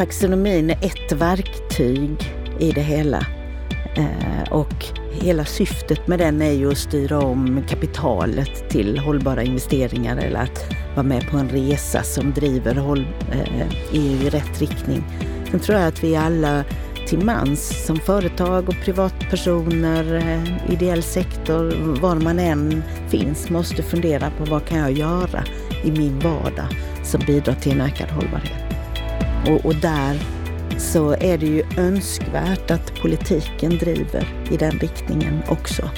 taxonomin är ett verktyg i det hela. Eh, och hela syftet med den är ju att styra om kapitalet till hållbara investeringar eller att vara med på en resa som driver EU eh, i rätt riktning. Sen tror jag att vi alla till mans som företag och privatpersoner, eh, ideell sektor, var man än finns, måste fundera på vad kan jag göra i min vardag som bidrar till en ökad hållbarhet. Och, och där så är det ju önskvärt att politiken driver i den riktningen också.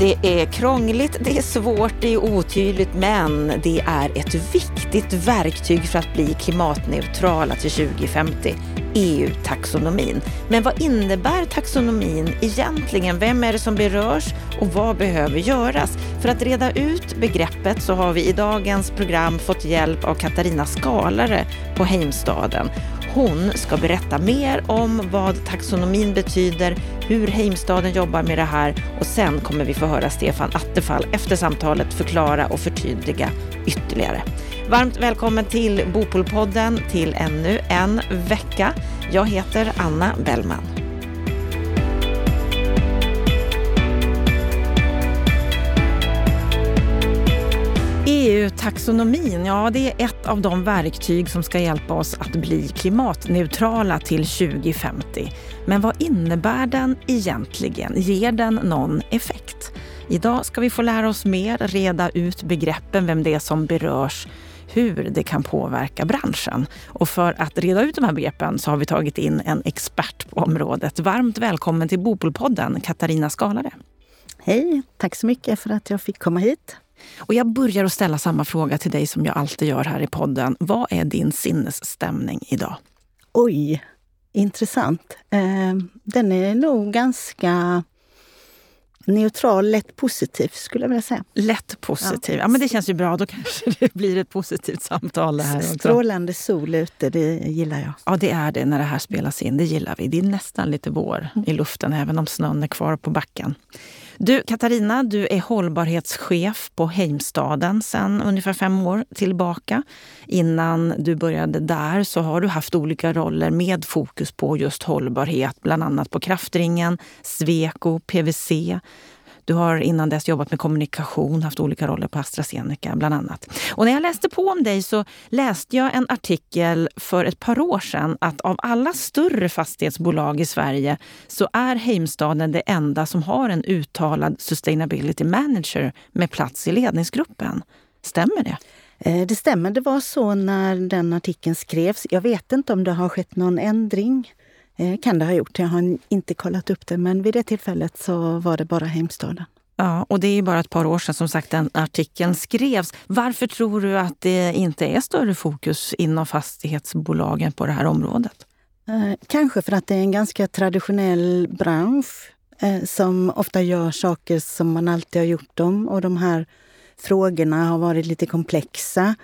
Det är krångligt, det är svårt, det är otydligt, men det är ett viktigt verktyg för att bli klimatneutrala till 2050. EU-taxonomin. Men vad innebär taxonomin egentligen? Vem är det som berörs och vad behöver göras? För att reda ut begreppet så har vi i dagens program fått hjälp av Katarina Skalare på Heimstaden. Hon ska berätta mer om vad taxonomin betyder, hur Heimstaden jobbar med det här och sen kommer vi få höra Stefan Attefall efter samtalet förklara och förtydliga ytterligare. Varmt välkommen till Bopolpodden till ännu en vecka. Jag heter Anna Bellman. EU-taxonomin, ja det är ett av de verktyg som ska hjälpa oss att bli klimatneutrala till 2050. Men vad innebär den egentligen? Ger den någon effekt? Idag ska vi få lära oss mer, reda ut begreppen, vem det är som berörs, hur det kan påverka branschen. Och för att reda ut de här begreppen så har vi tagit in en expert på området. Varmt välkommen till Bopolpodden, Katarina Skalare. Hej, tack så mycket för att jag fick komma hit. Och jag börjar att ställa samma fråga till dig som jag alltid gör här i podden. Vad är din sinnesstämning idag? Oj, intressant. Eh, den är nog ganska neutral, lätt positiv skulle jag vilja säga. Lätt positiv. Ja. ja. men det känns ju bra. Då kanske det blir ett positivt samtal. Det här också. Strålande sol ute, det gillar jag. Ja, det är det när det här spelas in. Det gillar vi. Det är nästan lite vår i luften, även om snön är kvar på backen. Du, Katarina, du är hållbarhetschef på Heimstaden sedan ungefär fem år tillbaka. Innan du började där så har du haft olika roller med fokus på just hållbarhet, bland annat på Kraftringen, Sweco, PVC, du har innan dess jobbat med kommunikation, haft olika roller på AstraZeneca bland annat. Och när jag läste på om dig så läste jag en artikel för ett par år sedan att av alla större fastighetsbolag i Sverige så är Heimstaden det enda som har en uttalad sustainability manager med plats i ledningsgruppen. Stämmer det? Eh, det stämmer. Det var så när den artikeln skrevs. Jag vet inte om det har skett någon ändring kan det ha gjort. Jag har inte kollat upp det, men vid det tillfället så var det bara Heimstaden. Ja, och det är bara ett par år sedan som sagt den artikeln skrevs. Varför tror du att det inte är större fokus inom fastighetsbolagen på det här området? Eh, kanske för att det är en ganska traditionell bransch eh, som ofta gör saker som man alltid har gjort dem. Och de här frågorna har varit lite komplexa.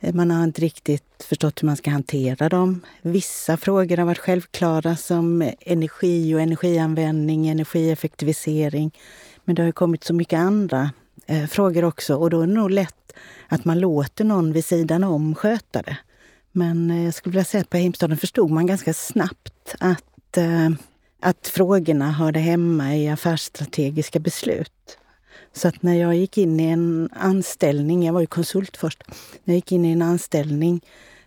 Eh, man har inte riktigt förstått hur man ska hantera dem. Vissa frågor har varit självklara som energi och energianvändning, energieffektivisering. Men det har kommit så mycket andra eh, frågor också och då är det nog lätt att man låter någon vid sidan om sköta det. Men eh, jag skulle vilja säga att på Heimstaden förstod man ganska snabbt att, eh, att frågorna hörde hemma i affärsstrategiska beslut. Så att när jag gick in i en anställning, jag var ju konsult först, när jag gick in i en anställning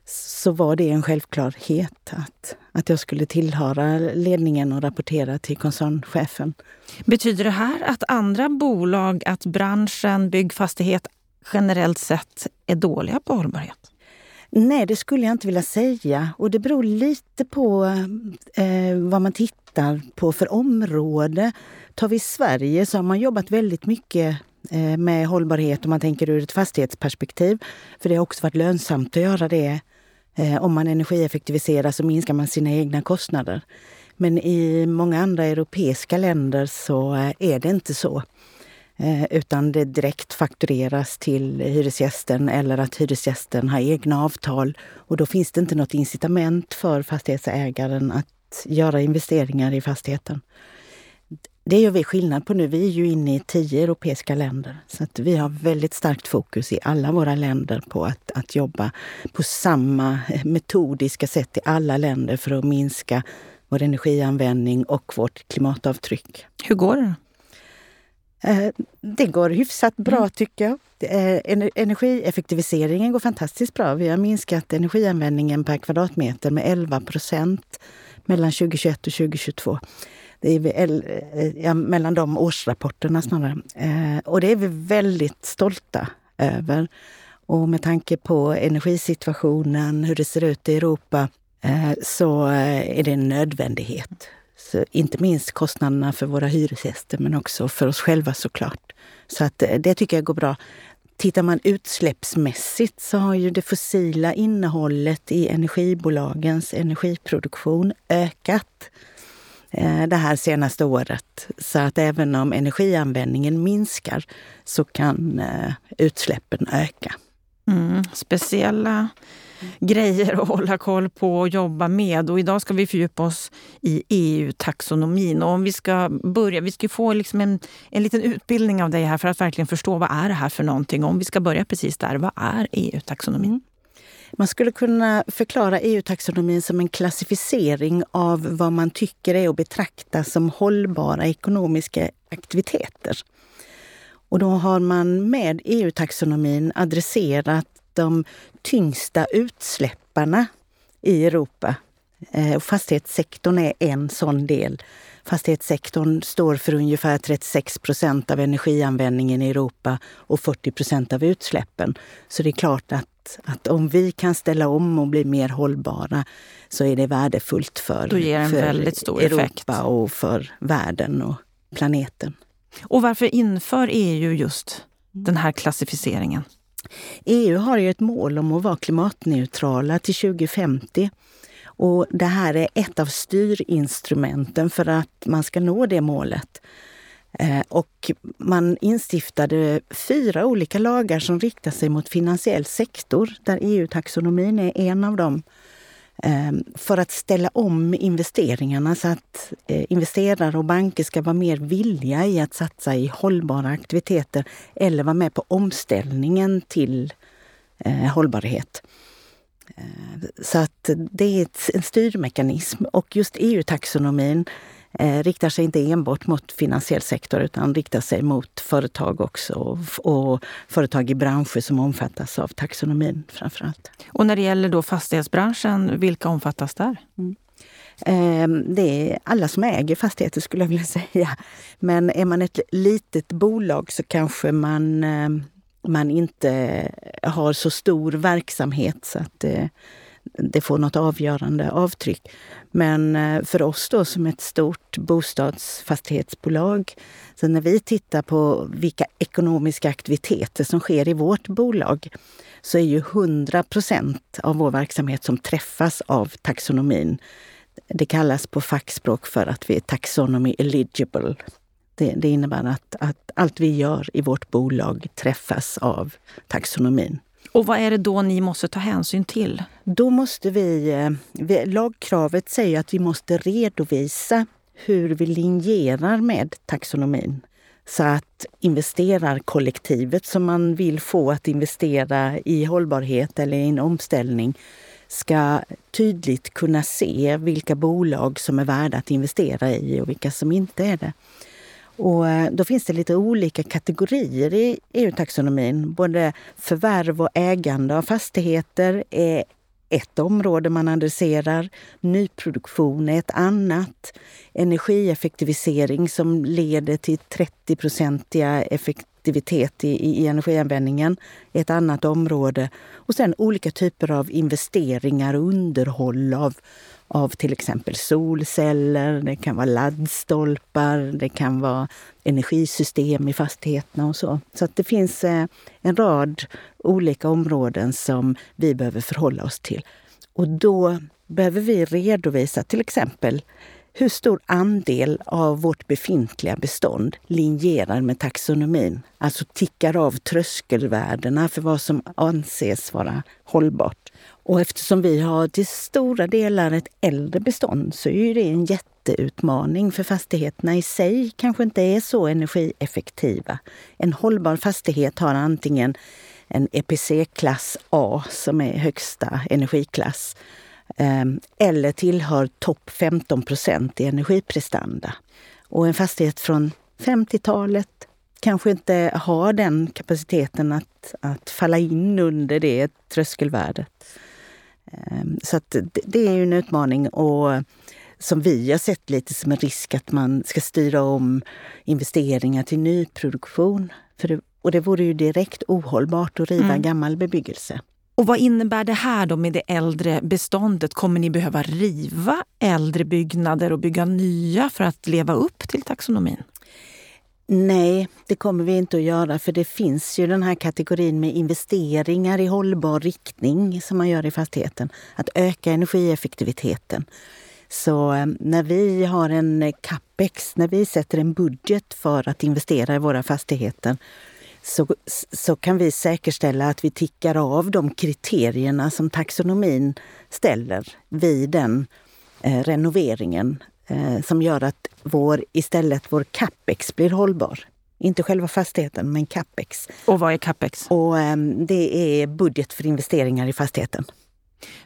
så var det en självklarhet att, att jag skulle tillhöra ledningen och rapportera till koncernchefen. Betyder det här att andra bolag, att branschen, byggfastighet generellt sett är dåliga på hållbarhet? Nej, det skulle jag inte vilja säga. Och det beror lite på eh, vad man tittar på för område. Tar vi Sverige så har man jobbat väldigt mycket eh, med hållbarhet om man tänker ur ett fastighetsperspektiv. För det har också varit lönsamt att göra det. Eh, om man energieffektiviserar så minskar man sina egna kostnader. Men i många andra europeiska länder så eh, är det inte så. Utan det direkt faktureras till hyresgästen eller att hyresgästen har egna avtal. Och då finns det inte något incitament för fastighetsägaren att göra investeringar i fastigheten det gör vi skillnad på nu. Vi är ju inne i tio europeiska länder. Så att vi har väldigt starkt fokus i alla våra länder på att, att jobba på samma metodiska sätt i alla länder för att minska vår energianvändning och vårt klimatavtryck. Hur går det? Eh, det går hyfsat bra mm. tycker jag. Energieffektiviseringen går fantastiskt bra. Vi har minskat energianvändningen per kvadratmeter med 11 procent mellan 2021 och 2022. Det är vi, eh, ja, mellan de årsrapporterna snarare. Eh, och det är vi väldigt stolta över. Och med tanke på energisituationen, hur det ser ut i Europa, eh, så eh, är det en nödvändighet. Så inte minst kostnaderna för våra hyresgäster, men också för oss själva såklart. Så att eh, det tycker jag går bra. Tittar man utsläppsmässigt så har ju det fossila innehållet i energibolagens energiproduktion ökat det här senaste året. Så att även om energianvändningen minskar så kan eh, utsläppen öka. Mm, speciella grejer att hålla koll på och jobba med. Och idag ska vi fördjupa oss i EU-taxonomin. Och om vi ska börja, vi ska få liksom en, en liten utbildning av dig här för att verkligen förstå vad är det här för någonting. Om vi ska börja precis där, vad är EU-taxonomin? Mm. Man skulle kunna förklara EU-taxonomin som en klassificering av vad man tycker är att betrakta som hållbara ekonomiska aktiviteter. Och då har man med EU-taxonomin adresserat de tyngsta utsläpparna i Europa. Eh, fastighetssektorn är en sån del. Fastighetssektorn står för ungefär 36 procent av energianvändningen i Europa och 40 procent av utsläppen. Så det är klart att att, om vi kan ställa om och bli mer hållbara så är det värdefullt för, Då ger en för väldigt stor Europa effekt. och för världen och planeten. Och varför inför EU just den här klassificeringen? EU har ju ett mål om att vara klimatneutrala till 2050. Och det här är ett av styrinstrumenten för att man ska nå det målet. Eh, och man instiftade fyra olika lagar som riktar sig mot finansiell sektor, där EU-taxonomin är en av dem. Eh, för att ställa om investeringarna så att eh, investerare och banker ska vara mer villiga i att satsa i hållbara aktiviteter eller vara med på omställningen till hållbarhet. Så att det är en styrmekanism och just EU-taxonomin eh, riktar sig inte enbart mot finansiell sektor utan riktar sig mot företag också och, och företag i branscher som omfattas av taxonomin framför allt. Och när det gäller då fastighetsbranschen, vilka omfattas där? Mm. Ehm, det är alla som äger fastigheter skulle jag vilja säga. Men är man ett litet bolag så kanske man, ehm, man inte har så stor verksamhet så att eh, det får något avgörande avtryck. Men eh, för oss då som ett stort bostadsfastighetsbolag, så när vi tittar på vilka ekonomiska aktiviteter som sker i vårt bolag, så är ju 100 procent av vår verksamhet som träffas av taxonomin. Det kallas på fackspråk för att vi är taxonomy eligible. Det, det innebär att, att allt vi gör i vårt bolag träffas av taxonomin. Och vad är det då ni måste ta hänsyn till? Då måste eh, vi, lagkravet säger att vi måste redovisa hur vi linjerar med taxonomin. Så att investerarkollektivet som man vill få att investera i hållbarhet eller i en omställning ska tydligt kunna se vilka bolag som är värda att investera i och vilka som inte är det. Och eh, då finns det lite olika kategorier i EU-taxonomin. Både förvärv och ägande av fastigheter är ett område man adresserar. Nyproduktion är ett annat. Energieffektivisering som leder till 30-procentiga effektivitet i, i energianvändningen är ett annat område. Och sen olika typer av investeringar och underhåll av av till exempel solceller, det kan vara laddstolpar, det kan vara energisystem i fastigheterna och så. Så att det finns eh, en rad olika områden som vi behöver förhålla oss till. Och då behöver vi redovisa till exempel hur stor andel av vårt befintliga bestånd linjerar med taxonomin? Alltså tickar av tröskelvärdena för vad som anses vara hållbart. Och eftersom vi har till stora delar ett äldre bestånd så är det en jätteutmaning för fastigheterna i sig kanske inte är så energieffektiva. En hållbar fastighet har antingen en EPC-klass A som är högsta energiklass ehm, eller tillhör topp 15 procent i energiprestanda. Och en fastighet från 50-talet kanske inte har den kapaciteten att, att falla in under det tröskelvärdet. Ehm, så det är ju en utmaning och som vi har sett lite som en risk att man ska styra om investeringar till nyproduktion. För det, och det vore ju direkt ohållbart att riva mm. gammal bebyggelse. Och vad innebär det här då med det äldre beståndet? Kommer ni behöva riva äldre byggnader och bygga nya för att leva upp till taxonomin? Nej, det kommer vi inte att göra för det finns ju den här kategorin med investeringar i hållbar riktning som man gör i fastigheten. Att öka energieffektiviteten. Så eh, när vi har en capex, när vi sätter en budget för att investera i våra fastigheter så, så kan vi säkerställa att vi tickar av de kriterierna som taxonomin ställer vid den eh, renoveringen som gör att vår, istället vår capex blir hållbar. Inte själva fastigheten, men capex. Och vad är capex? Och, eh, det är budget för investeringar i fastigheten.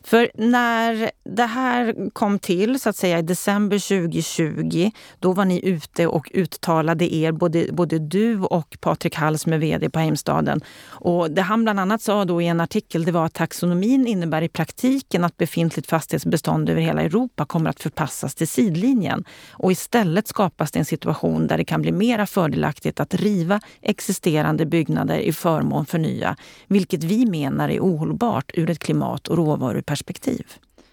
För när det här kom till, så att säga i december 2020, då var ni ute och uttalade er, både, både du och Patrik Hall som är VD på Heimstaden. Och det han bland annat sa då i en artikel, det var att taxonomin innebär i praktiken att befintligt fastighetsbestånd över hela Europa kommer att förpassas till sidlinjen. Och istället skapas det en situation där det kan bli mera fördelaktigt att riva existerande byggnader i förmån för nya, vilket vi menar är ohållbart ur ett klimat och råvaru perspektiv.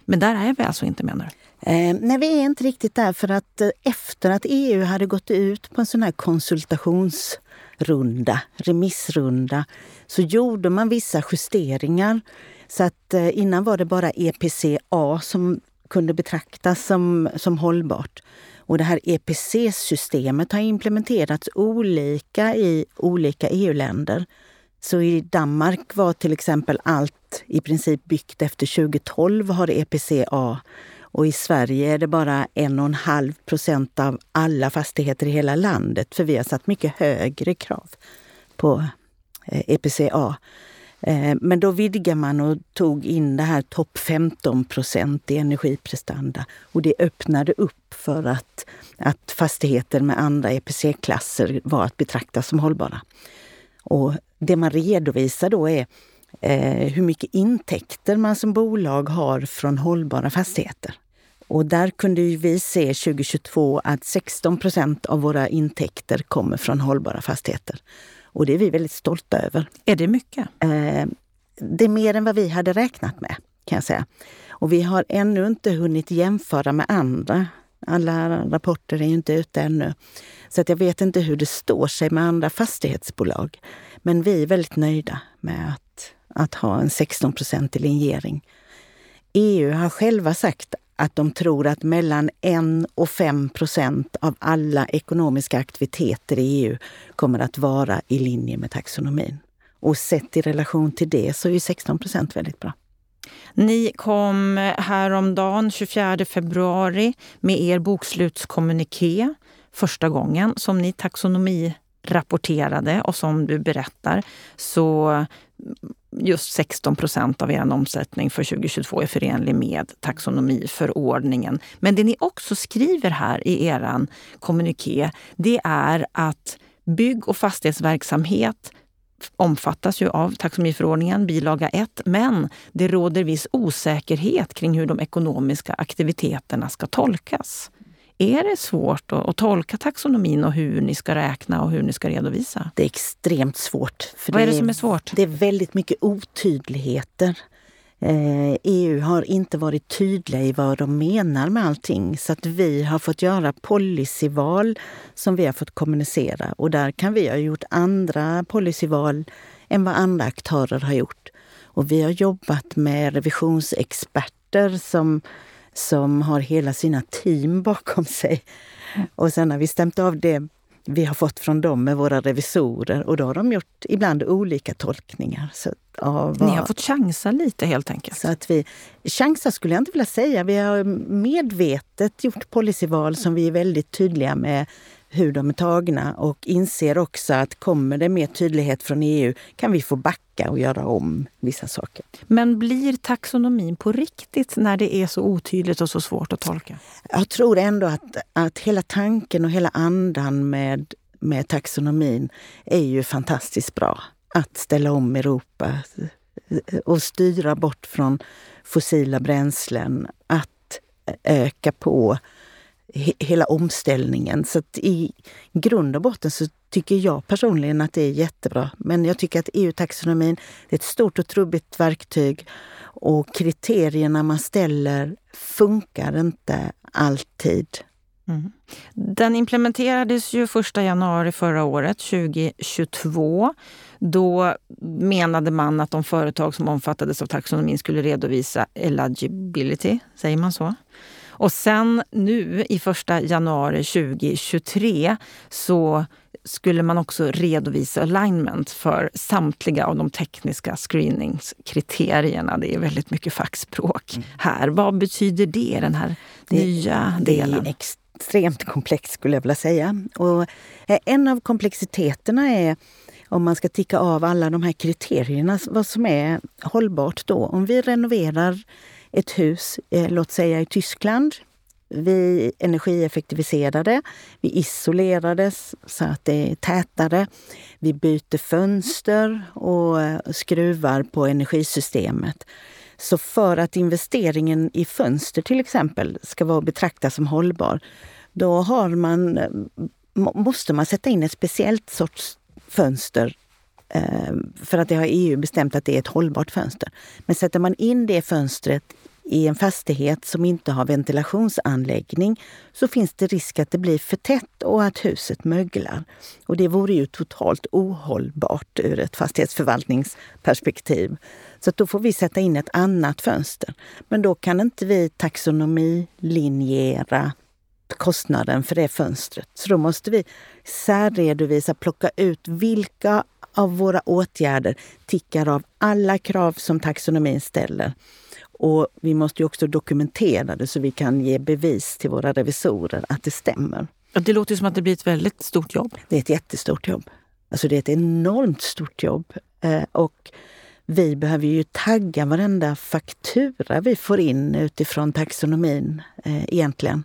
Men där är vi alltså inte menar du? Eh, nej, vi är inte riktigt där för att eh, efter att EU hade gått ut på en sån här konsultationsrunda, remissrunda, så gjorde man vissa justeringar. Så att eh, innan var det bara EPCA som kunde betraktas som, som hållbart. Och det här EPC-systemet har implementerats olika i olika EU-länder. Så i Danmark var till exempel allt i princip byggt efter 2012 har EPCA. Och i Sverige är det bara en och en halv procent av alla fastigheter i hela landet. För vi har satt mycket högre krav på eh, EPCA. Eh, men då vidgar man och tog in det här topp 15 procent i energiprestanda. Och det öppnade upp för att, att fastigheter med andra EPC-klasser var att betrakta som hållbara. Och det man redovisar då är eh, hur mycket intäkter man som bolag har från hållbara fastigheter. Och där kunde vi se 2022 att 16 procent av våra intäkter kommer från hållbara fastigheter. Och det är vi väldigt stolta över. Är det mycket? Eh, det är mer än vad vi hade räknat med, kan jag säga. Och vi har ännu inte hunnit jämföra med andra. Alla rapporter är ju inte ute ännu. Så att jag vet inte hur det står sig med andra fastighetsbolag. Men vi är väldigt nöjda med att, att ha en 16 i linjering. EU har själva sagt att de tror att mellan 1 och 5 procent av alla ekonomiska aktiviteter i EU kommer att vara i linje med taxonomin. Och sett i relation till det så är ju 16 procent väldigt bra. Ni kom häromdagen, 24 februari, med er bokslutskommuniké första gången som ni taxonomi rapporterade och som du berättar så just 16 procent av er omsättning för 2022 är förenlig med taxonomiförordningen. Men det ni också skriver här i er kommuniké, det är att bygg och fastighetsverksamhet omfattas ju av taxonomiförordningen, bilaga 1, men det råder viss osäkerhet kring hur de ekonomiska aktiviteterna ska tolkas. Är det svårt att, att, tolka taxonomin och hur ni ska räkna och hur ni ska redovisa? Det är extremt svårt. För Vad är det, som är svårt? Det är väldigt mycket otydligheter. Eh, EU har inte varit tydliga i vad de menar med allting så att vi har fått göra policyval som vi har fått kommunicera. Och där kan vi ha gjort andra policyval än vad andra aktörer har gjort. Och vi har jobbat med revisionsexperter som som har hela sina team bakom sig. Och sen har vi stämt av det vi har fått från dem med våra revisorer och då har de gjort ibland olika tolkningar. Så, vad, Ni har fått chansa lite helt enkelt? Så att vi, chansa skulle jag inte vilja säga. Vi har medvetet gjort policyval som vi är väldigt tydliga med hur de är tagna och inser också att kommer det mer tydlighet från EU kan vi få backa och göra om vissa saker. Men blir taxonomin på riktigt när det är så otydligt och så svårt att tolka? Jag tror ändå att, att hela tanken och hela andan med, med taxonomin är ju fantastiskt bra. Att ställa om Europa och styra bort från fossila bränslen, att öka på hela omställningen. Så att i grund och botten så tycker jag personligen att det är jättebra. Men jag tycker att EU-taxonomin är ett stort och trubbigt verktyg och kriterierna man ställer funkar inte alltid. Mm. Den implementerades ju 1 januari förra året, 2022. Då menade man att de företag som omfattades av taxonomin skulle redovisa eligibility, säger man så? Och sen nu i första januari 2023 så skulle man också redovisa alignment för samtliga av de tekniska screeningskriterierna. Det är väldigt mycket fackspråk mm. här. Vad betyder det, den här det, nya delen? Det är extremt komplext skulle jag vilja säga. Och eh, en av komplexiteterna är om man ska ticka av alla de här kriterierna, vad som är hållbart då. Om vi renoverar ett hus, eh, låt säga i Tyskland. Vi energieffektiviserade, vi isolerades så att det är tätare. Vi byter fönster och eh, skruvar på energisystemet. Så för att investeringen i fönster till exempel ska vara betraktas som hållbar, då har man, eh, måste man sätta in ett speciellt sorts fönster Ehm, för att det har EU bestämt att det är ett hållbart fönster. Men sätter man in det fönstret i en fastighet som inte har ventilationsanläggning så finns det risk att det blir för tätt och att huset möglar. Och det vore ju totalt ohållbart ur ett fastighetsförvaltningsperspektiv. Så då får vi sätta in ett annat fönster. Men då kan inte vi taxonomilinjera kostnaden för det fönstret. Så då måste vi särredovisa, plocka ut vilka av våra åtgärder tickar av alla krav som taxonomin ställer. Och vi måste ju också dokumentera det så vi kan ge bevis till våra revisorer att det stämmer. Det låter som att det blir ett väldigt stort jobb. Det är ett jättestort jobb. Alltså det är ett enormt stort jobb. Eh, och vi behöver ju tagga varenda faktura vi får in utifrån taxonomin eh, egentligen.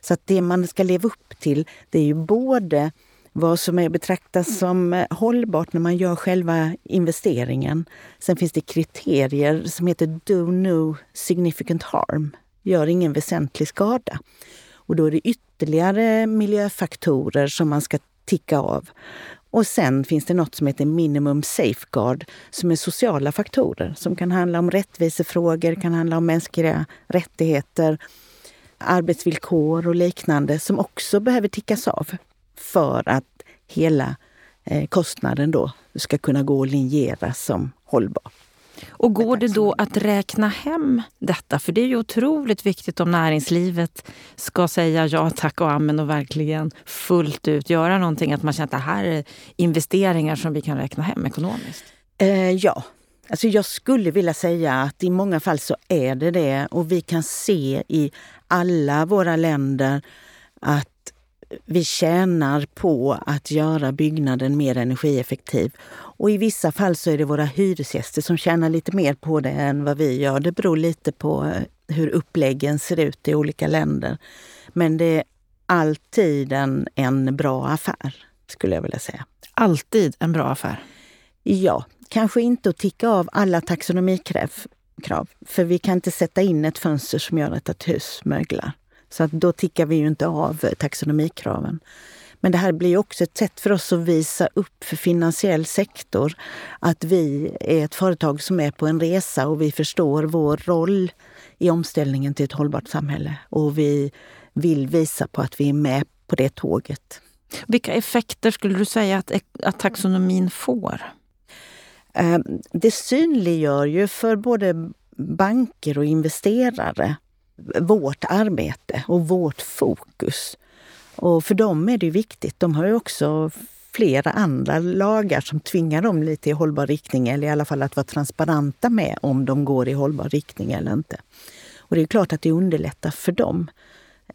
Så att det man ska leva upp till, det är ju både vad som är betraktas som eh, hållbart när man gör själva investeringen. Sen finns det kriterier som heter Do No Significant Harm, gör ingen väsentlig skada. Och då är det ytterligare miljöfaktorer som man ska ticka av. Och sen finns det något som heter minimum safeguard som är sociala faktorer som kan handla om rättvisefrågor, kan handla om mänskliga rättigheter, arbetsvillkor och liknande som också behöver tickas av för att hela eh, kostnaden då ska kunna gå att linjera som hållbar. Och går det då att räkna hem detta? För det är ju otroligt viktigt om näringslivet ska säga ja tack och amen och verkligen fullt ut göra någonting. Att man känner att det här är investeringar som vi kan räkna hem ekonomiskt. Eh, ja, alltså jag skulle vilja säga att i många fall så är det det. Och vi kan se i alla våra länder att vi tjänar på att göra byggnaden mer energieffektiv. Och i vissa fall så är det våra hyresgäster som tjänar lite mer på det än vad vi gör. Det beror lite på eh, hur uppläggen ser ut i olika länder. Men det är alltid en, en bra affär, skulle jag vilja säga. Alltid en bra affär? Ja, kanske inte att ticka av alla taxonomikrav. För vi kan inte sätta in ett fönster som gör att ett hus möglar. Så att då tickar vi ju inte av taxonomikraven. Men det här blir också ett sätt för oss att visa upp för finansiell sektor att vi är ett företag som är på en resa och vi förstår vår roll i omställningen till ett hållbart samhälle. Och vi vill visa på att vi är med på det tåget. Vilka effekter skulle du säga att, att taxonomin får? Eh, det synliggör ju för både banker och investerare vårt arbete och vårt fokus. Och för dem är det viktigt. De har ju också flera andra lagar som tvingar dem lite i hållbar riktning eller i alla fall att vara transparenta med om de går i hållbar riktning eller inte. Och det är klart att det underlättar för dem.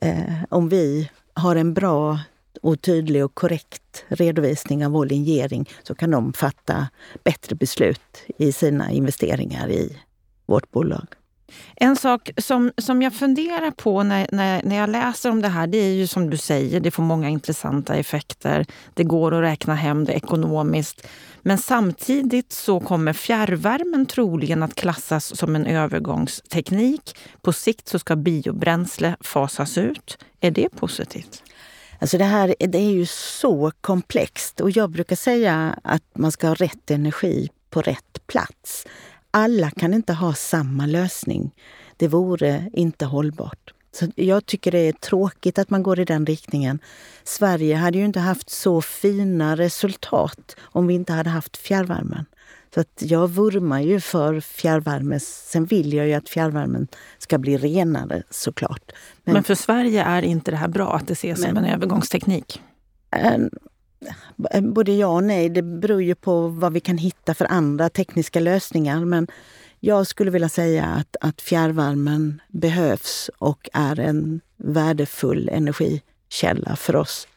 Eh, om vi har en bra och tydlig och korrekt redovisning av vår linjering så kan de fatta bättre beslut i sina investeringar i vårt bolag. En sak som, som jag funderar på när, när, när jag läser om det här, det är ju som du säger, det får många intressanta effekter. Det går att räkna hem det ekonomiskt. Men samtidigt så kommer fjärrvärmen troligen att klassas som en övergångsteknik. På sikt så ska biobränsle fasas ut. Är det positivt? Alltså det här det är ju så komplext och jag brukar säga att man ska ha rätt energi på rätt plats. Alla kan inte ha samma lösning. Det vore inte hållbart. Så jag tycker det är tråkigt att man går i den riktningen. Sverige hade ju inte haft så fina resultat om vi inte hade haft fjärrvärmen. Så att jag vurmar ju för fjärrvärme. Sen vill jag ju att fjärrvärmen ska bli renare såklart. Men, Men för Sverige är inte det här bra, att det ses men, som en övergångsteknik? Både ja och nej. Det beror ju på vad vi kan hitta för andra tekniska lösningar. Men jag skulle vilja säga att, att fjärrvärmen behövs och är en värdefull energikälla för oss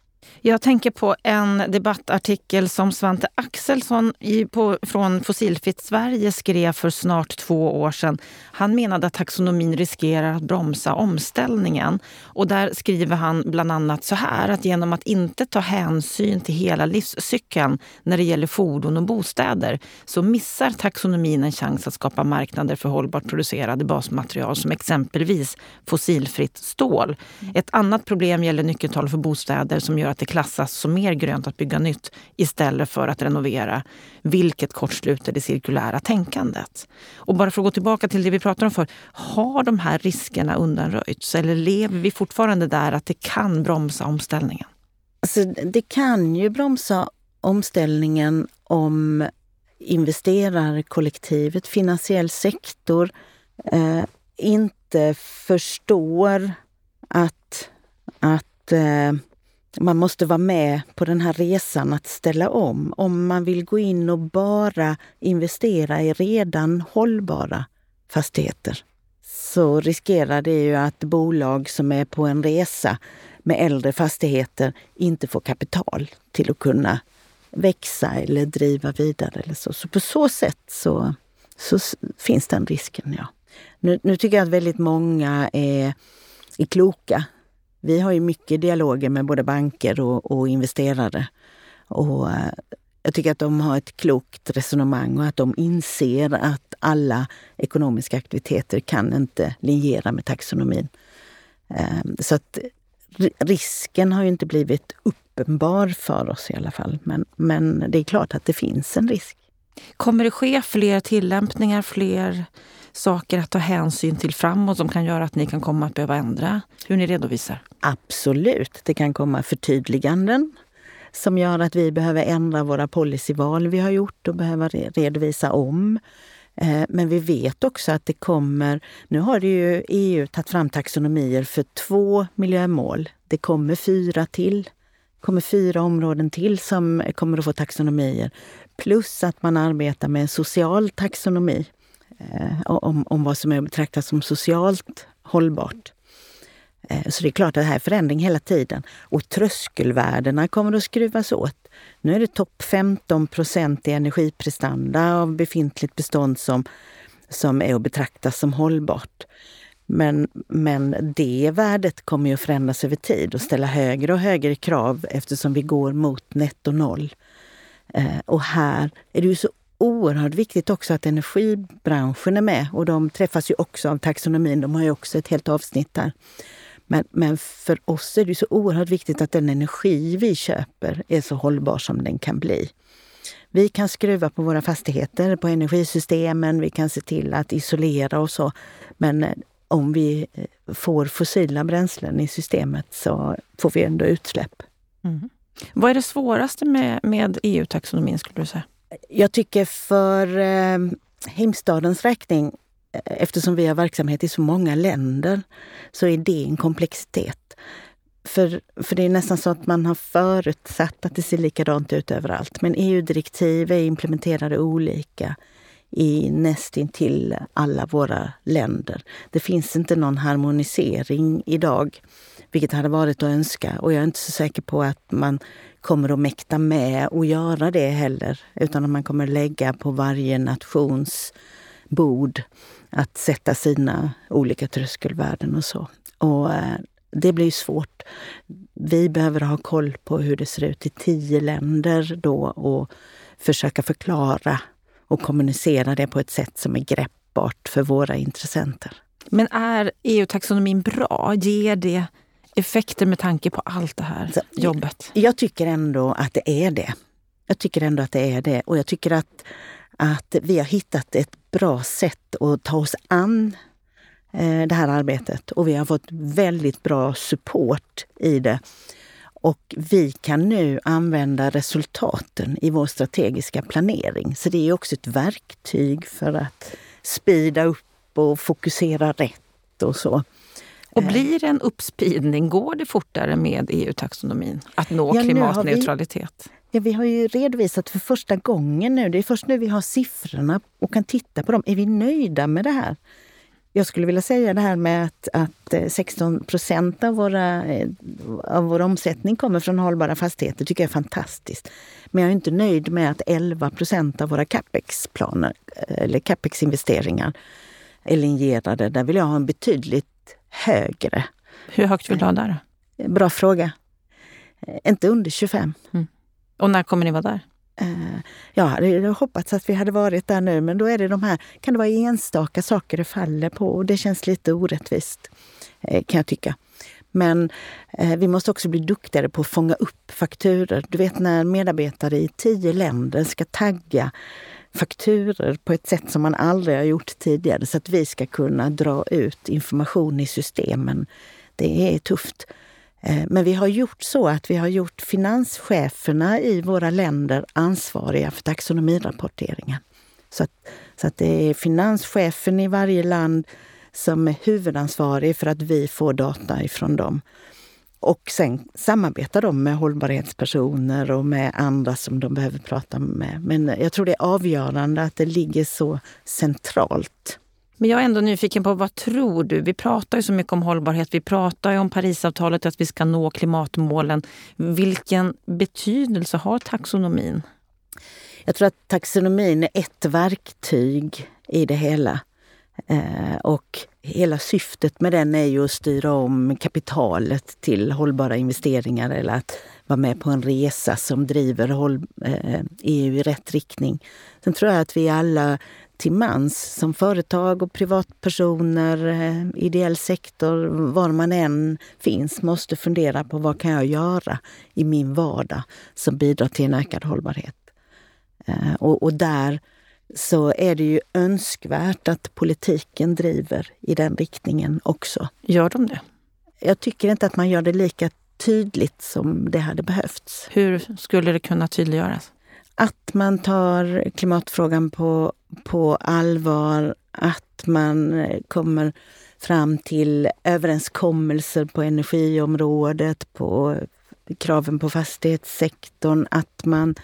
jag tänker på en debattartikel som Svante Axelsson i, på, från Fossilfritt Sverige skrev för snart två år sedan. Han menade att taxonomin riskerar att bromsa omställningen. Och där skriver han bland annat så här att genom att inte ta hänsyn till hela livscykeln när det gäller fordon och bostäder så missar taxonomin en chans att skapa marknader för hållbart producerade basmaterial som exempelvis fossilfritt stål. Ett annat problem gäller nyckeltal för bostäder som gör att det klassas som mer grönt att bygga nytt istället för att renovera, vilket kortsluter det cirkulära tänkandet. Och bara för att gå tillbaka till det vi pratade om för, har de här riskerna undanröjts eller lever vi fortfarande där att det kan bromsa omställningen? Alltså, det kan ju bromsa omställningen om investerarkollektivet, finansiell sektor, eh, inte förstår att, att eh, man måste vara med på den här resan att ställa om. Om man vill gå in och bara investera i redan hållbara fastigheter så riskerar det ju att bolag som är på en resa med äldre fastigheter inte får kapital till att kunna växa eller driva vidare. Eller så. så på så sätt så, så finns den risken, ja. Nu, nu tycker jag att väldigt många är, är kloka vi har ju mycket dialoger med både banker och, och investerare. Och eh, jag tycker att de har ett klokt resonemang och att de inser att alla ekonomiska aktiviteter kan inte linjera med taxonomin. Ehm, så att risken har ju inte blivit uppenbar för oss i alla fall. Men, men det är klart att det finns en risk. Kommer det ske fler tillämpningar, fler saker att ta hänsyn till framåt som kan göra att ni kan komma att behöva ändra hur ni redovisar? Absolut. Det kan komma förtydliganden som gör att vi behöver ändra våra policyval vi har gjort och behöver redovisa om. Eh, men vi vet också att det kommer... Nu har det ju EU tagit fram taxonomier för två miljömål. Det kommer fyra till. Det kommer fyra områden till som kommer att få taxonomier. Plus att man arbetar med en social taxonomi Eh, om, om vad som är betraktat som socialt hållbart. Eh, så det är klart att det här är förändring hela tiden. Och tröskelvärdena kommer att skruvas åt. Nu är det topp 15 procent i energiprestanda av befintligt bestånd som, som är att betrakta som hållbart. Men, men det värdet kommer ju att förändras över tid och ställa högre och högre krav eftersom vi går mot netto noll. Eh, och här är det ju så oerhört viktigt också att energibranschen är med och de träffas ju också av taxonomin. De har ju också ett helt avsnitt där. Men, men för oss är det så oerhört viktigt att den energi vi köper är så hållbar som den kan bli. Vi kan skruva på våra fastigheter, på energisystemen, vi kan se till att isolera och så. Men eh, om vi eh, får fossila bränslen i systemet så får vi ändå utsläpp. Mm. Vad är det svåraste med, med EU-taxonomin skulle du säga? Jag tycker för eh, Heimstadens räkning eh, eftersom vi har verksamhet i så många länder så är det en komplexitet. För, för det är nästan så att man har förutsatt att det ser likadant ut överallt. Men EU-direktiv är implementerade olika i nästintill alla våra länder. Det finns inte någon harmonisering idag, vilket hade varit att önska. Och jag är inte så säker på att man kommer att mäkta med att göra det heller. Utan att man kommer lägga på varje nations bord att sätta sina olika tröskelvärden och så. Och eh, det blir svårt. Vi behöver ha koll på hur det ser ut i tio länder då och försöka förklara och kommunicera det på ett sätt som är greppbart för våra intressenter. Men är EU-taxonomin bra? Ger det effekter med tanke på allt det här jobbet? Jag tycker ändå att det är det. Jag tycker ändå att det är det. Och jag tycker att, att vi har hittat ett bra sätt att ta oss an eh, det här arbetet. Och vi har fått väldigt bra support i det. Och vi kan nu använda resultaten i vår strategiska planering. Så det är också ett verktyg för att spida upp och fokusera rätt och så. Och blir det en uppspidning, går det fortare med EU-taxonomin att nå ja, klimatneutralitet? Ja, vi har ju redovisat för första gången nu. Det är först nu vi har siffrorna och kan titta på dem. Är vi nöjda med det här? Jag skulle vilja säga det här med att, att 16 eh, procent av, våra, eh, av vår omsättning kommer från hållbara fastigheter tycker jag är fantastiskt. Men jag är inte nöjd med att 11 procent av våra capex-planer eh, eller capex-investeringar är linjerade. Där vill jag ha en betydligt högre. Hur högt vill du ha där? Bra fråga. Inte under 25. Mm. Och när kommer ni vara där? Uh, jag hade hoppats att vi hade varit där nu, men då är det de här, kan det vara enstaka saker det faller på och det känns lite orättvist, kan jag tycka. Men uh, vi måste också bli duktigare på att fånga upp fakturer. Du vet när medarbetare i tio länder ska tagga fakturer på ett sätt som man aldrig har gjort tidigare så att vi ska kunna dra ut information i systemen. Det är tufft. Eh, men vi har gjort så att vi har gjort finanscheferna i våra länder ansvariga för taxonomirapporteringen. Så att, så att det är finanschefen i varje land som är huvudansvarig för att vi får data ifrån dem. Och sen samarbetar de med hållbarhetspersoner och med andra som de behöver prata med. Men jag tror det är avgörande att det ligger så centralt. Men jag är ändå nyfiken på vad tror du? Vi pratar ju så mycket om hållbarhet. Vi pratar ju om Parisavtalet, att vi ska nå klimatmålen. Vilken betydelse har taxonomin? Jag tror att taxonomin är ett verktyg i det hela. Eh, och hela syftet med den är ju att styra om kapitalet till hållbara investeringar eller att vara med på en resa som driver EU eh, i rätt riktning. Sen tror jag att vi alla till mans som företag och privatpersoner, eh, ideell sektor, var man än finns, måste fundera på vad kan jag göra i min vardag som bidrar till en ökad hållbarhet. Eh, och, och där så är det ju önskvärt att politiken driver i den riktningen också. Gör de det? Jag tycker inte att man gör det lika tydligt som det hade behövts. Hur skulle det kunna tydliggöras? Att man tar klimatfrågan på, på allvar, att man kommer fram till överenskommelser på energiområdet, på kraven på fastighetssektorn, att man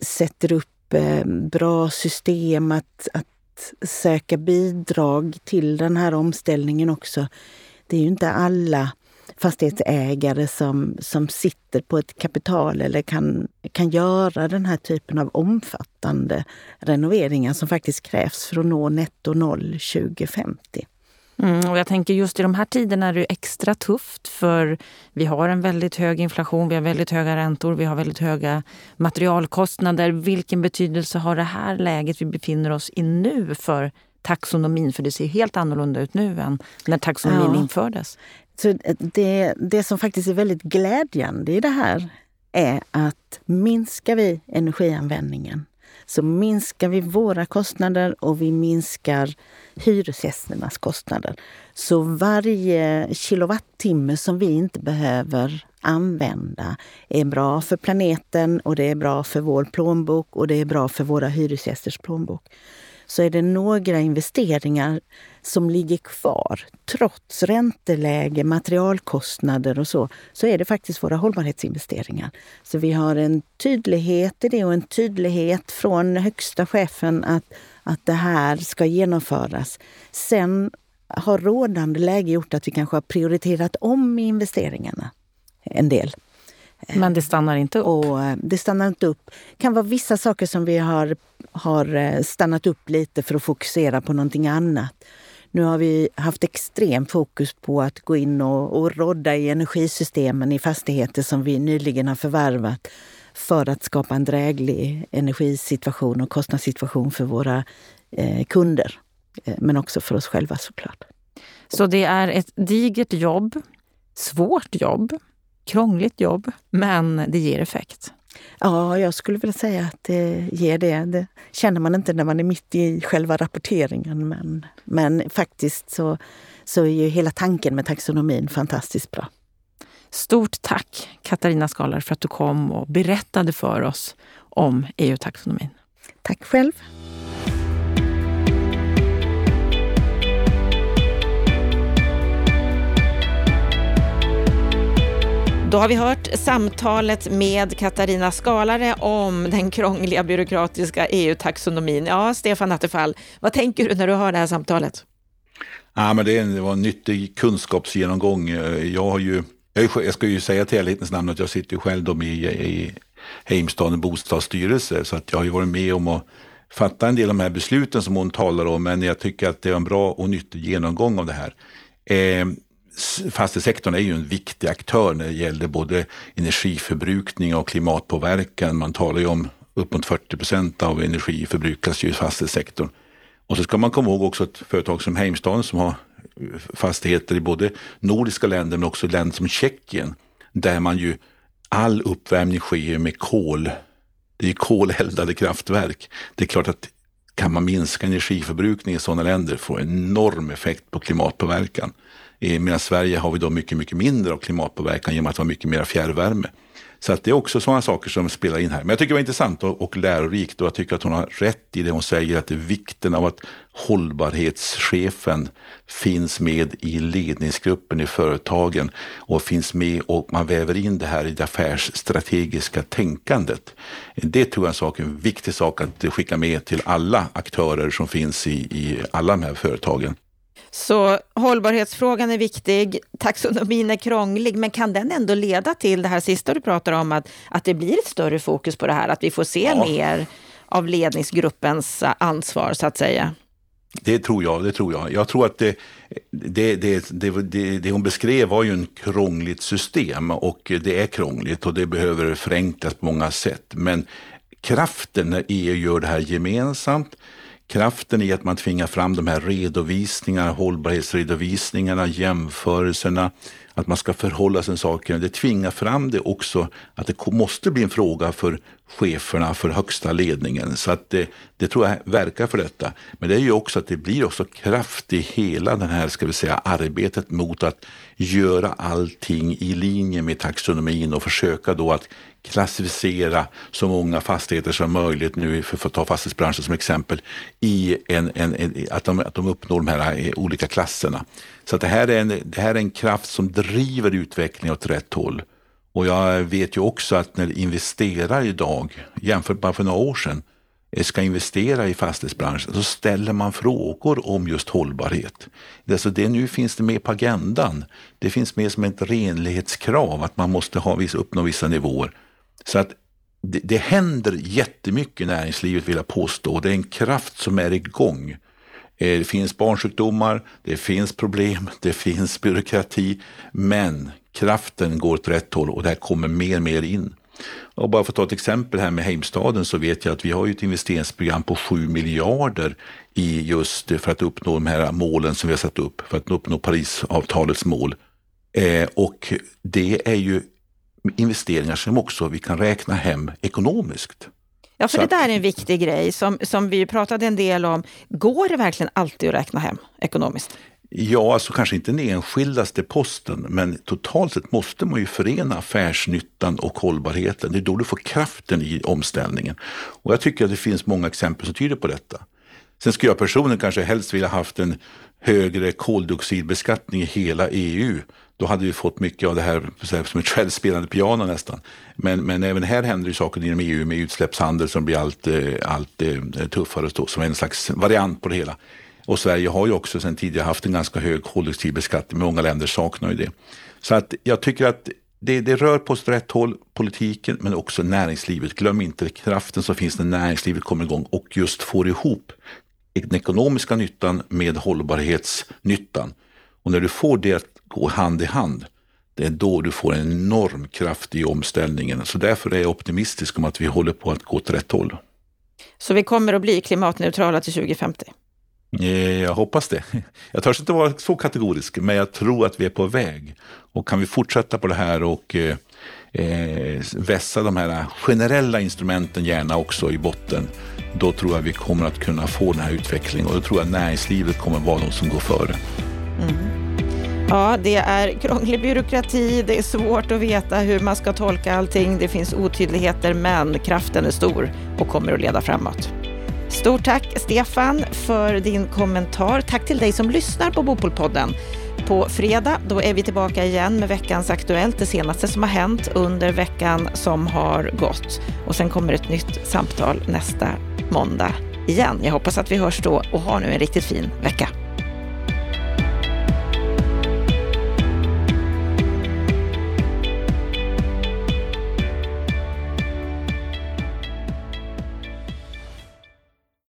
sätter upp Typ, eh, bra system att, att söka bidrag till den här omställningen också. Det är ju inte alla fastighetsägare som, som sitter på ett kapital eller kan, kan göra den här typen av omfattande renoveringar som faktiskt krävs för att nå netto noll 2050. Mm, och jag tänker just i de här tiderna är det extra tufft för vi har en väldigt hög inflation, vi har väldigt höga räntor, vi har väldigt höga materialkostnader. Vilken betydelse har det här läget vi befinner oss i nu för taxonomin? För det ser helt annorlunda ut nu än när taxonomin ja. infördes. Så det, det som faktiskt är väldigt glädjande i det här är att minskar vi energianvändningen så minskar vi våra kostnader och vi minskar hyresgästernas kostnader. Så varje kilowattimme som vi inte behöver använda är bra för planeten och det är bra för vår plånbok och det är bra för våra hyresgästers plånbok så är det några investeringar som ligger kvar. Trots ränteläge, materialkostnader och så, så är det faktiskt våra hållbarhetsinvesteringar. Så vi har en tydlighet i det och en tydlighet från högsta chefen att, att det här ska genomföras. Sen har rådande läge gjort att vi kanske har prioriterat om investeringarna en del. Men det stannar inte upp? Och eh, det stannar inte upp. Det kan vara vissa saker som vi har, har eh, stannat upp lite för att fokusera på någonting annat. Nu har vi haft extrem fokus på att gå in och, och rodda i energisystemen i fastigheter som vi nyligen har förvärvat för att skapa en dräglig energisituation och kostnadssituation för våra eh, kunder. Eh, men också för oss själva såklart. Så det är ett digert jobb, svårt jobb, krångligt jobb, men det ger effekt? Ja, jag skulle vilja säga att det ger det. Det känner man inte när man är mitt i själva rapporteringen. Men, men faktiskt så, så är ju hela tanken med taxonomin fantastiskt bra. Stort tack Katarina Skalar för att du kom och berättade för oss om EU-taxonomin. Tack själv. Då har vi hört samtalet med Katarina Skalare om den krångliga byråkratiska EU-taxonomin. Ja, Stefan Attefall, vad tänker du när du hör det här samtalet? Ja, men det var en nyttig kunskapsgenomgång. Jag, har ju, jag ska ju säga till ärlighetens namn att jag sitter ju själv då i, i Heimstaden bostadsstyrelse, så att jag har ju varit med om att fatta en del av de här besluten som hon talar om, men jag tycker att det är en bra och nyttig genomgång av det här. Eh, fastighetssektorn är ju en viktig aktör när det gäller både energiförbrukning och klimatpåverkan. Man talar ju om uppåt 40 procent av energi förbrukas ju i fastighetssektorn. Och så ska man komma ihåg också ett företag som Heimstaden som har eh, fastigheter i både nordiska länder men också länder som Tjeckien. Där man ju all uppvärmning sker med kol. Det är koleldade kraftverk. Det är klart att kan man minska energiförbrukningen i sådana länder får enorm effekt på klimatpåverkan. Eh, medan Sverige har vi då mycket, mycket mindre av klimatpåverkan genom att ha mycket mer fjärrvärme. Så att det är också sådana saker som spelar in här. Men jag tycker det var intressant och, och lärorikt och jag tycker att hon har rätt i det hon säger att det är vikten av att hållbarhetschefen finns med i ledningsgruppen i företagen och finns med och man väver in det här i det affärsstrategiska tänkandet. Det tror jag är en, sak, en viktig sak att skicka med till alla aktörer som finns i, i alla de här företagen. Så hållbarhetsfrågan är viktig, taxonomin är krånglig, men kan den ändå leda till det här sista du pratar om, att, att det blir ett större fokus på det här, att vi får se ja. mer av ledningsgruppens ansvar så att säga? Det tror jag. det tror Jag Jag tror att det, det, det, det, det hon beskrev var ju en krångligt system och det är krångligt och det behöver förenklas på många sätt. Men kraften när EU gör det här gemensamt kraften i att man tvingar fram de här redovisningarna, hållbarhetsredovisningarna, jämförelserna, att man ska förhålla sig till saker. Det tvingar fram det också att det måste bli en fråga för cheferna, för högsta ledningen. Så att det, det tror jag verkar för detta. Men det är ju också att det blir också kraft i hela den här, ska vi säga, arbetet mot att göra allting i linje med taxonomin och försöka då att klassificera så många fastigheter som möjligt nu, för att ta fastighetsbranschen som exempel, i en, en, en, att, de, att de uppnår de här eh, olika klasserna. Så att det, här är en, det här är en kraft som driver utvecklingen åt rätt håll. Och jag vet ju också att när investerare idag, jämfört med för några år sedan, eh, ska investera i fastighetsbranschen så ställer man frågor om just hållbarhet. Alltså det nu finns det med på agendan. Det finns med som ett renlighetskrav att man måste ha, uppnå vissa nivåer. Så att det, det händer jättemycket i näringslivet vill jag påstå. Det är en kraft som är igång. Eh, det finns barnsjukdomar, det finns problem, det finns byråkrati, men kraften går åt rätt håll och det här kommer mer och mer in. Och bara för att ta ett exempel här med Heimstaden så vet jag att vi har ett investeringsprogram på 7 miljarder i just för att uppnå de här målen som vi har satt upp, för att uppnå Parisavtalets mål. Eh, och det är ju investeringar som också vi kan räkna hem ekonomiskt. Ja, för Så det där är en viktig grej som, som vi pratade en del om. Går det verkligen alltid att räkna hem ekonomiskt? Ja, alltså kanske inte den enskildaste posten, men totalt sett måste man ju förena affärsnyttan och hållbarheten. Det är då du får kraften i omställningen. Och jag tycker att det finns många exempel som tyder på detta. Sen skulle jag personligen kanske helst vilja haft en högre koldioxidbeskattning i hela EU. Då hade vi fått mycket av det här som ett självspelande piano nästan. Men, men även här händer ju saker inom EU med utsläppshandel som blir allt, eh, allt eh, tuffare stå, som en slags variant på det hela. Och Sverige har ju också sedan tidigare haft en ganska hög koldioxidbeskattning. Många länder saknar ju det. Så att jag tycker att det, det rör på åt rätt håll, politiken, men också näringslivet. Glöm inte kraften som finns när näringslivet kommer igång och just får ihop den ekonomiska nyttan med hållbarhetsnyttan. Och när du får det att gå hand i hand, det är då du får en enorm kraft i omställningen. Så därför är jag optimistisk om att vi håller på att gå åt rätt håll. Så vi kommer att bli klimatneutrala till 2050? Eh, jag hoppas det. Jag törs inte vara så kategorisk, men jag tror att vi är på väg. Och kan vi fortsätta på det här och eh, eh, vässa de här generella instrumenten gärna också i botten, då tror jag vi kommer att kunna få den här utvecklingen och då tror jag näringslivet kommer vara de som går före. Mm. Ja, det är krånglig byråkrati, det är svårt att veta hur man ska tolka allting, det finns otydligheter, men kraften är stor och kommer att leda framåt. Stort tack Stefan för din kommentar. Tack till dig som lyssnar på Bopolpodden. På fredag då är vi tillbaka igen med veckans Aktuellt, det senaste som har hänt under veckan som har gått. Och sen kommer ett nytt samtal nästa måndag igen. Jag hoppas att vi hörs då och ha nu en riktigt fin vecka.